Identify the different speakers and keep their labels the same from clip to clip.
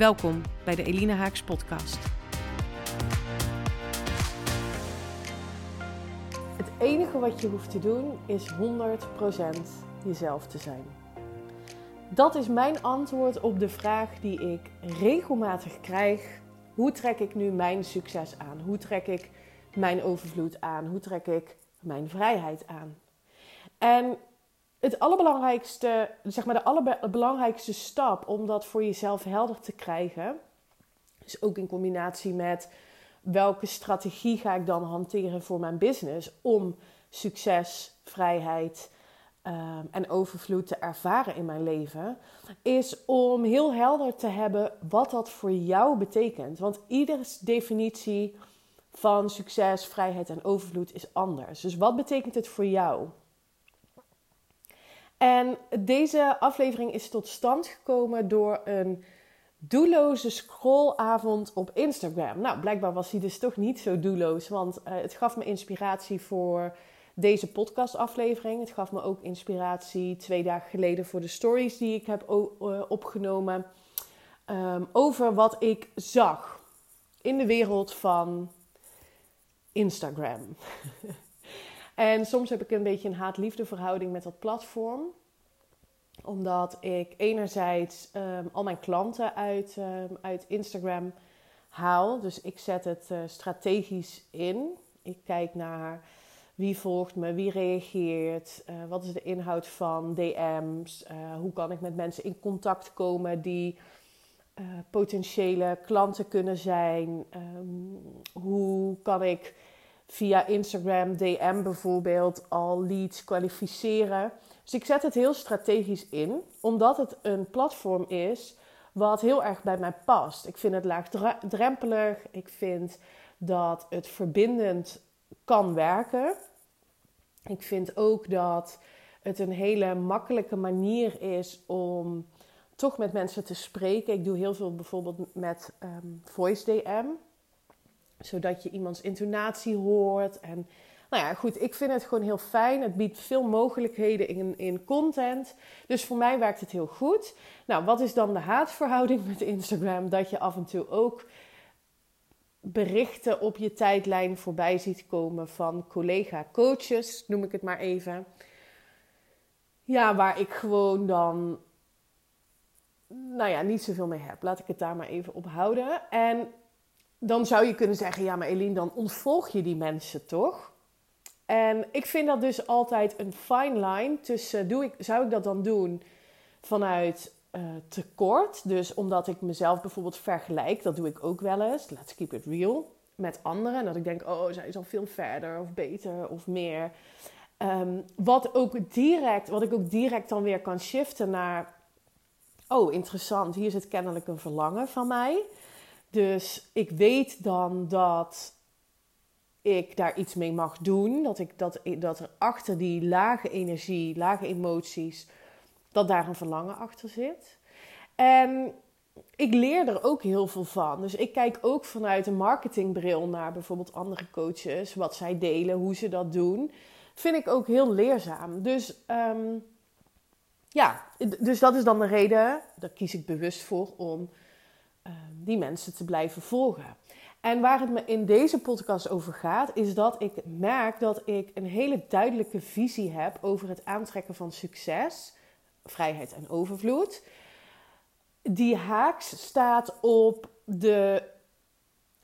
Speaker 1: Welkom bij de Elina Haaks podcast. Het enige wat je hoeft te doen is 100% jezelf te zijn. Dat is mijn antwoord op de vraag die ik regelmatig krijg. Hoe trek ik nu mijn succes aan? Hoe trek ik mijn overvloed aan? Hoe trek ik mijn vrijheid aan? En het allerbelangrijkste, zeg maar de allerbelangrijkste stap om dat voor jezelf helder te krijgen, is ook in combinatie met welke strategie ga ik dan hanteren voor mijn business om succes, vrijheid um, en overvloed te ervaren in mijn leven, is om heel helder te hebben wat dat voor jou betekent. Want ieders definitie van succes, vrijheid en overvloed is anders. Dus wat betekent het voor jou? En deze aflevering is tot stand gekomen door een doelloze scrollavond op Instagram. Nou, blijkbaar was hij dus toch niet zo doelloos, want uh, het gaf me inspiratie voor deze podcastaflevering. Het gaf me ook inspiratie twee dagen geleden voor de stories die ik heb uh, opgenomen um, over wat ik zag in de wereld van Instagram. En soms heb ik een beetje een haat-liefde verhouding met dat platform. Omdat ik enerzijds um, al mijn klanten uit, um, uit Instagram haal. Dus ik zet het uh, strategisch in. Ik kijk naar wie volgt me, wie reageert, uh, wat is de inhoud van DM's, uh, hoe kan ik met mensen in contact komen die potentiële klanten kunnen zijn, um, hoe kan ik via Instagram, DM bijvoorbeeld, al leads kwalificeren. Dus ik zet het heel strategisch in, omdat het een platform is wat heel erg bij mij past. Ik vind het laagdrempelig, ik vind dat het verbindend kan werken. Ik vind ook dat het een hele makkelijke manier is om toch met mensen te spreken. Ik doe heel veel bijvoorbeeld met um, voice DM zodat je iemands intonatie hoort. En nou ja, goed, ik vind het gewoon heel fijn. Het biedt veel mogelijkheden in, in content. Dus voor mij werkt het heel goed. Nou, wat is dan de haatverhouding met Instagram? Dat je af en toe ook berichten op je tijdlijn voorbij ziet komen van collega-coaches, noem ik het maar even. Ja, waar ik gewoon dan, nou ja, niet zoveel mee heb. Laat ik het daar maar even op houden. En dan zou je kunnen zeggen: ja, maar Eline, dan ontvolg je die mensen toch? En ik vind dat dus altijd een fine line tussen: doe ik, zou ik dat dan doen vanuit uh, tekort? Dus omdat ik mezelf bijvoorbeeld vergelijk, dat doe ik ook wel eens. Let's keep it real. Met anderen. En dat ik denk: oh, zij is al veel verder of beter of meer. Um, wat, ook direct, wat ik ook direct dan weer kan shiften naar: oh, interessant, hier zit kennelijk een verlangen van mij. Dus ik weet dan dat ik daar iets mee mag doen. Dat, ik, dat, dat er achter die lage energie, lage emoties, dat daar een verlangen achter zit. En ik leer er ook heel veel van. Dus ik kijk ook vanuit een marketingbril naar bijvoorbeeld andere coaches, wat zij delen, hoe ze dat doen. Vind ik ook heel leerzaam. Dus um, ja, dus dat is dan de reden, daar kies ik bewust voor om Ehm, die mensen te blijven volgen. En waar het me in deze podcast over gaat, is dat ik merk dat ik een hele duidelijke visie heb over het aantrekken van succes, vrijheid en overvloed. Die haaks staat op de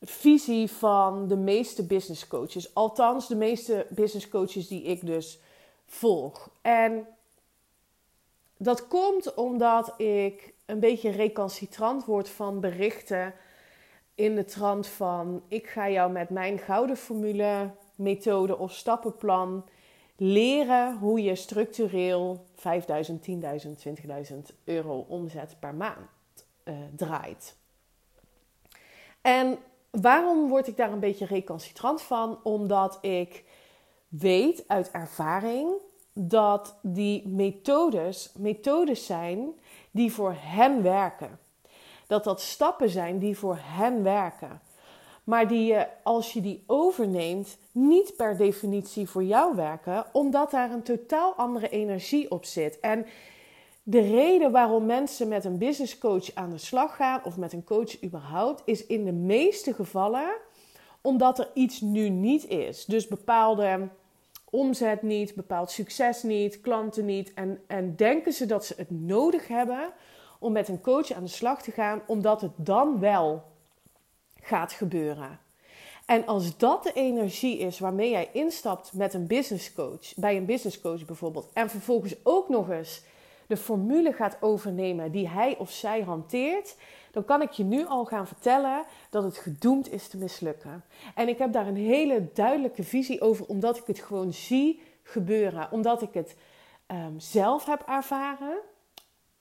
Speaker 1: visie van de meeste business coaches. Althans, de meeste business coaches die ik dus volg. En dat komt omdat ik een beetje recalcitrant wordt van berichten in de trant van: ik ga jou met mijn gouden formule, methode of stappenplan leren hoe je structureel 5000, 10.000, 20.000 euro omzet per maand uh, draait. En waarom word ik daar een beetje recalcitrant van? Omdat ik weet uit ervaring dat die methodes methodes zijn die voor hen werken. Dat dat stappen zijn die voor hen werken. Maar die je, als je die overneemt, niet per definitie voor jou werken, omdat daar een totaal andere energie op zit. En de reden waarom mensen met een business coach aan de slag gaan, of met een coach überhaupt, is in de meeste gevallen omdat er iets nu niet is. Dus bepaalde omzet niet, bepaald succes niet, klanten niet. En, en denken ze dat ze het nodig hebben om met een coach aan de slag te gaan, omdat het dan wel gaat gebeuren. En als dat de energie is waarmee jij instapt met een business coach, bij een business coach bijvoorbeeld, en vervolgens ook nog eens de formule gaat overnemen die hij of zij hanteert, dan kan ik je nu al gaan vertellen dat het gedoemd is te mislukken. En ik heb daar een hele duidelijke visie over, omdat ik het gewoon zie gebeuren. Omdat ik het ehm, zelf heb ervaren.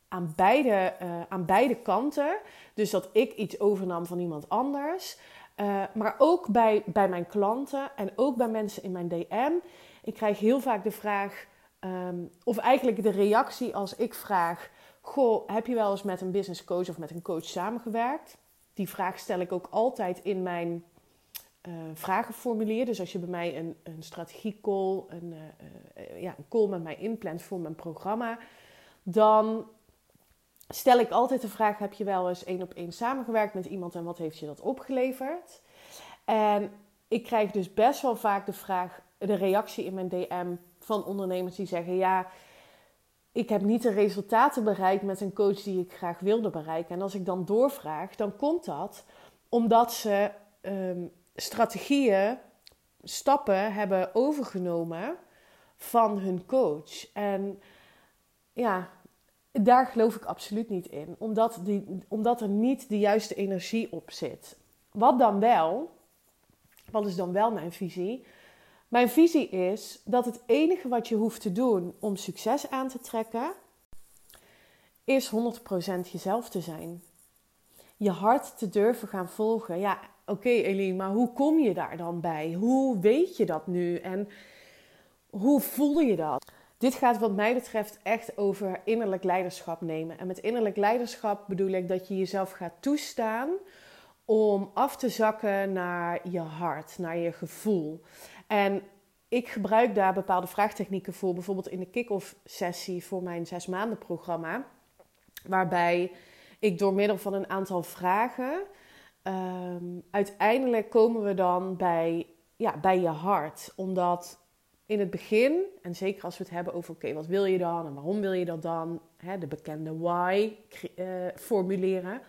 Speaker 1: Aan beide, uh, aan beide kanten. Dus dat ik iets overnam van iemand anders. Uh, maar ook bij, bij mijn klanten en ook bij mensen in mijn DM. Ik krijg heel vaak de vraag, um, of eigenlijk de reactie als ik vraag: Goh, heb je wel eens met een business coach of met een coach samengewerkt? Die vraag stel ik ook altijd in mijn uh, vragenformulier. Dus als je bij mij een, een strategiecall, een, uh, ja, een call met mij inplant voor mijn programma, dan stel ik altijd de vraag: heb je wel eens één op één samengewerkt met iemand en wat heeft je dat opgeleverd? En ik krijg dus best wel vaak de vraag, de reactie in mijn DM van ondernemers die zeggen: ja ik heb niet de resultaten bereikt met een coach die ik graag wilde bereiken. En als ik dan doorvraag, dan komt dat omdat ze um, strategieën, stappen hebben overgenomen van hun coach. En ja, daar geloof ik absoluut niet in, omdat, die, omdat er niet de juiste energie op zit. Wat dan wel, wat is dan wel mijn visie? Mijn visie is dat het enige wat je hoeft te doen om succes aan te trekken, is 100% jezelf te zijn. Je hart te durven gaan volgen. Ja, oké okay, Eline, maar hoe kom je daar dan bij? Hoe weet je dat nu? En hoe voel je dat? Dit gaat wat mij betreft echt over innerlijk leiderschap nemen. En met innerlijk leiderschap bedoel ik dat je jezelf gaat toestaan om af te zakken naar je hart, naar je gevoel. En ik gebruik daar bepaalde vraagtechnieken voor, bijvoorbeeld in de kick-off sessie voor mijn zes maanden programma, waarbij ik door middel van een aantal vragen um, uiteindelijk komen we dan bij, ja, bij je hart, omdat in het begin, en zeker als we het hebben over oké, wat wil je dan en waarom wil je dat dan, hè, de bekende why uh, formuleren,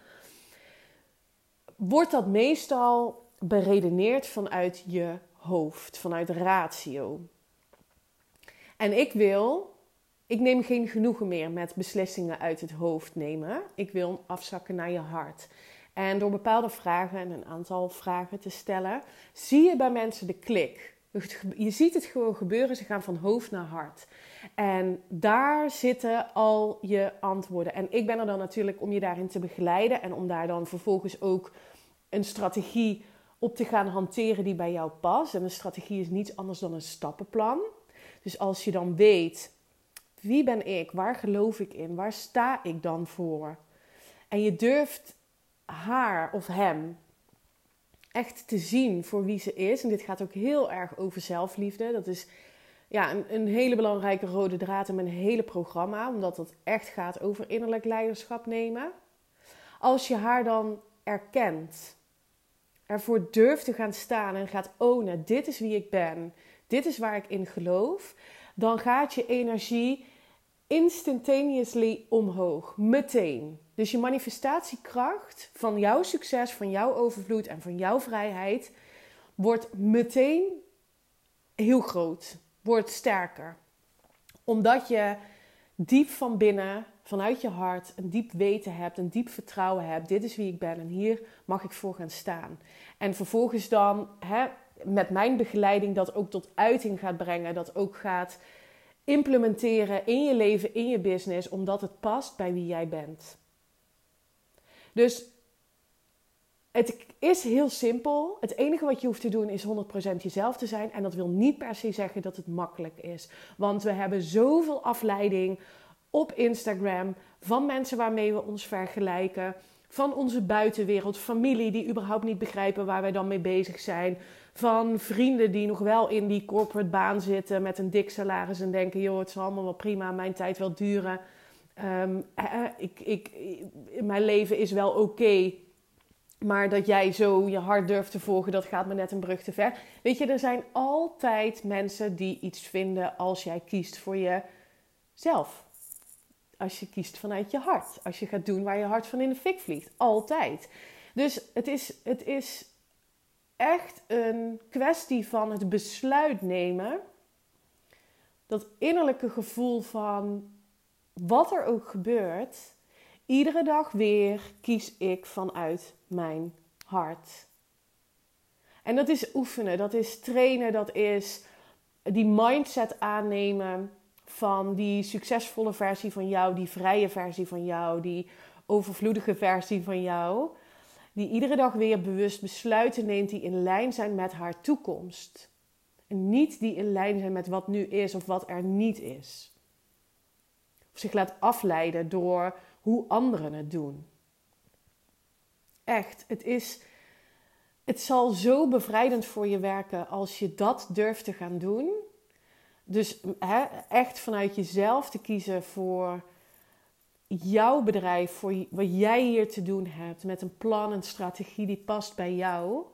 Speaker 1: wordt dat meestal beredeneerd vanuit je hoofd, vanuit ratio. En ik wil, ik neem geen genoegen meer met beslissingen uit het hoofd nemen. Ik wil afzakken naar je hart. En door bepaalde vragen en een aantal vragen te stellen, zie je bij mensen de klik. Je ziet het gewoon gebeuren, ze gaan van hoofd naar hart. En daar zitten al je antwoorden. En ik ben er dan natuurlijk om je daarin te begeleiden en om daar dan vervolgens ook een strategie op te gaan hanteren die bij jou past. En een strategie is niets anders dan een stappenplan. Dus als je dan weet, wie ben ik? Waar geloof ik in? Waar sta ik dan voor? En je durft haar of hem echt te zien voor wie ze is. En dit gaat ook heel erg over zelfliefde. Dat is ja, een, een hele belangrijke rode draad in mijn hele programma, omdat het echt gaat over innerlijk leiderschap nemen. Als je haar dan erkent, ervoor durft te gaan staan en gaat ownen: dit is wie ik ben, dit is waar ik in geloof, dan gaat je energie instantaneously omhoog, meteen. Dus je manifestatiekracht van jouw succes, van jouw overvloed en van jouw vrijheid wordt meteen heel groot, wordt sterker. Omdat je diep van binnen, vanuit je hart, een diep weten hebt, een diep vertrouwen hebt. Dit is wie ik ben en hier mag ik voor gaan staan. En vervolgens dan hè, met mijn begeleiding dat ook tot uiting gaat brengen, dat ook gaat implementeren in je leven, in je business, omdat het past bij wie jij bent. Dus het is heel simpel. Het enige wat je hoeft te doen is 100% jezelf te zijn. En dat wil niet per se zeggen dat het makkelijk is. Want we hebben zoveel afleiding op Instagram van mensen waarmee we ons vergelijken. Van onze buitenwereld, familie die überhaupt niet begrijpen waar wij dan mee bezig zijn. Van vrienden die nog wel in die corporate baan zitten met een dik salaris en denken: joh, het zal allemaal wel prima, mijn tijd wel duren. Um, ik, ik, mijn leven is wel oké. maar dat jij zo je hart durft te volgen, dat gaat me net een brug te ver. Weet je, er zijn altijd mensen die iets vinden als jij kiest voor jezelf. Als je kiest vanuit je hart. Als je gaat doen waar je hart van in de fik vliegt. Altijd. Dus het is, het is echt een kwestie van het besluit nemen. Dat innerlijke gevoel van wat er ook gebeurt, iedere dag weer kies ik vanuit mijn hart. En dat is oefenen, dat is trainen, dat is die mindset aannemen van die succesvolle versie van jou, die vrije versie van jou, die overvloedige versie van jou. Die iedere dag weer bewust besluiten neemt die in lijn zijn met haar toekomst. En niet die in lijn zijn met wat nu is of wat er niet is. Of zich laat afleiden door hoe anderen het doen. Echt, het is. Het zal zo bevrijdend voor je werken als je dat durft te gaan doen. Dus hè, echt vanuit jezelf te kiezen voor jouw bedrijf, voor wat jij hier te doen hebt, met een plan en strategie die past bij jou.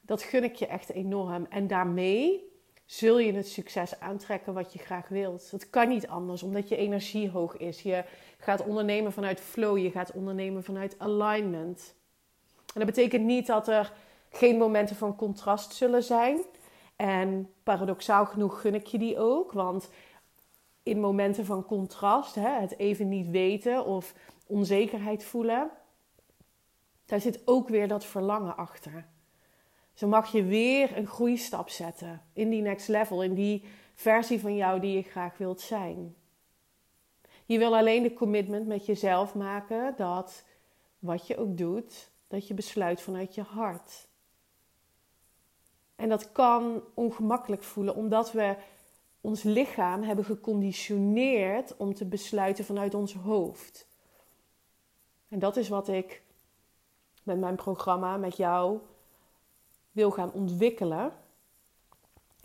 Speaker 1: Dat gun ik je echt enorm. En daarmee zul je het succes aantrekken wat je graag wilt. Dat kan niet anders, omdat je energie hoog is. Je gaat ondernemen vanuit flow, je gaat ondernemen vanuit alignment. En dat betekent niet dat er geen momenten van contrast zullen zijn. En paradoxaal genoeg gun ik je die ook, want in momenten van contrast, hè, het even niet weten of onzekerheid voelen, daar zit ook weer dat verlangen achter. Zo mag je weer een groeistap zetten in die next level, in die versie van jou die je graag wilt zijn. Je wil alleen de commitment met jezelf maken dat wat je ook doet, dat je besluit vanuit je hart. En dat kan ongemakkelijk voelen, omdat we ons lichaam hebben geconditioneerd om te besluiten vanuit ons hoofd. En dat is wat ik met mijn programma, met jou, wil gaan ontwikkelen.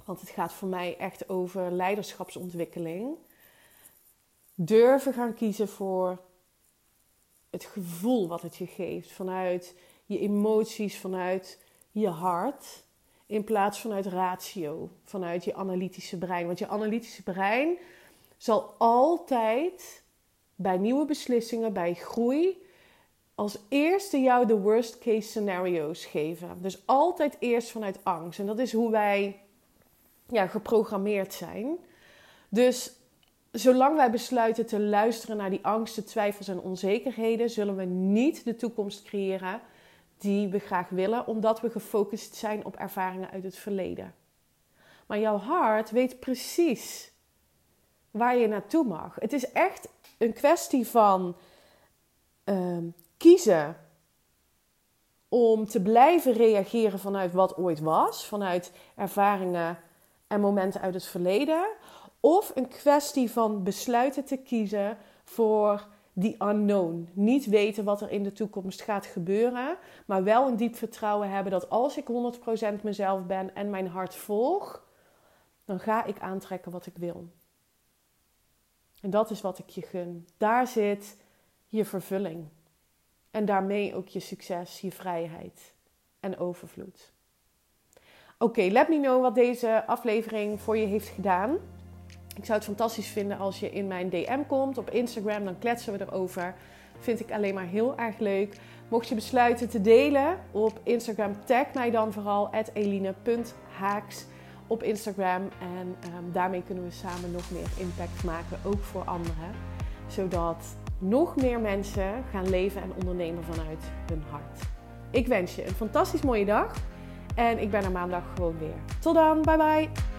Speaker 1: Want het gaat voor mij echt over leiderschapsontwikkeling. Durven gaan kiezen voor het gevoel wat het je geeft. Vanuit je emoties, vanuit je hart. In plaats vanuit ratio, vanuit je analytische brein. Want je analytische brein zal altijd bij nieuwe beslissingen, bij groei, als eerste jou de worst case scenario's geven. Dus altijd eerst vanuit angst. En dat is hoe wij ja, geprogrammeerd zijn. Dus zolang wij besluiten te luisteren naar die angsten, twijfels en onzekerheden, zullen we niet de toekomst creëren die we graag willen, omdat we gefocust zijn op ervaringen uit het verleden. Maar jouw hart weet precies waar je naartoe mag. Het is echt een kwestie van uh, kiezen om te blijven reageren vanuit wat ooit was, vanuit ervaringen en momenten uit het verleden, of een kwestie van besluiten te kiezen voor die unknown. Niet weten wat er in de toekomst gaat gebeuren, maar wel een diep vertrouwen hebben dat als ik 100% mezelf ben en mijn hart volg, dan ga ik aantrekken wat ik wil. En dat is wat ik je gun. Daar zit je vervulling. En daarmee ook je succes, je vrijheid en overvloed. Oké, let me know wat deze aflevering voor je heeft gedaan. Ik zou het fantastisch vinden als je in mijn DM komt op Instagram, dan kletsen we erover. Vind ik alleen maar heel erg leuk. Mocht je besluiten te delen op Instagram, tag mij dan vooral eline.haaks op Instagram. En um, daarmee kunnen we samen nog meer impact maken, ook voor anderen. Zodat nog meer mensen gaan leven en ondernemen vanuit hun hart. Ik wens je een fantastisch mooie dag en ik ben er maandag gewoon weer. Tot dan, bye bye!